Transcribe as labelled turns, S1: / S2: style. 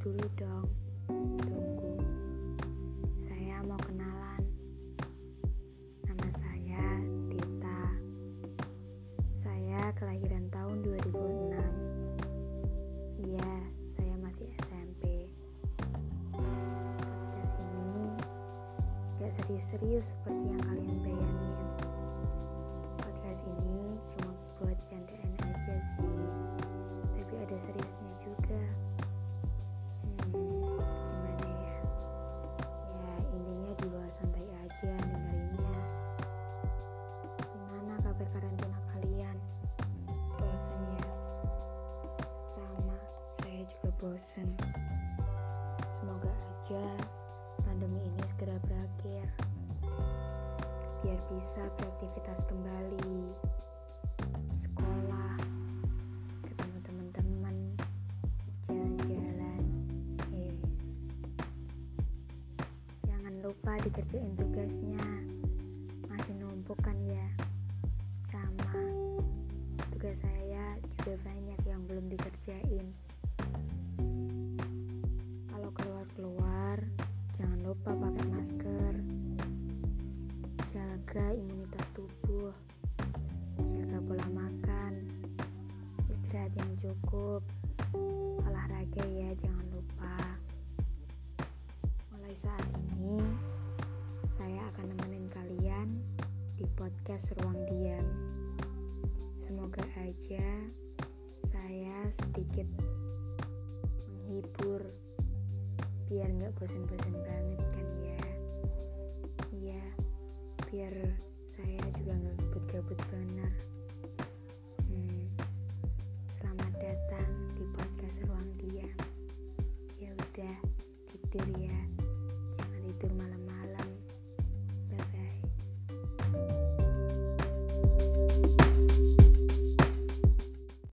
S1: dulu dong tunggu. Saya mau kenalan. Nama saya Dita. Saya kelahiran tahun 2006 iya saya masih SMP podcast ini gak serius-serius seperti yang kalian pengen. Bosen. Semoga aja pandemi ini segera berakhir. Biar bisa beraktivitas kembali. Sekolah, ketemu teman-teman, jalan-jalan. Eh. Jangan lupa dikerjain tugasnya. Masih numpuk kan ya? Sama. Tugas saya juga banyak yang lupa pakai masker. Jaga imunitas tubuh. Jaga pola makan. Istirahat yang cukup. Olahraga ya, jangan lupa. Mulai saat ini, saya akan nemenin kalian di podcast Ruang Diam. Semoga aja saya sedikit menghibur biar nggak bosan-bosan banget tidur ya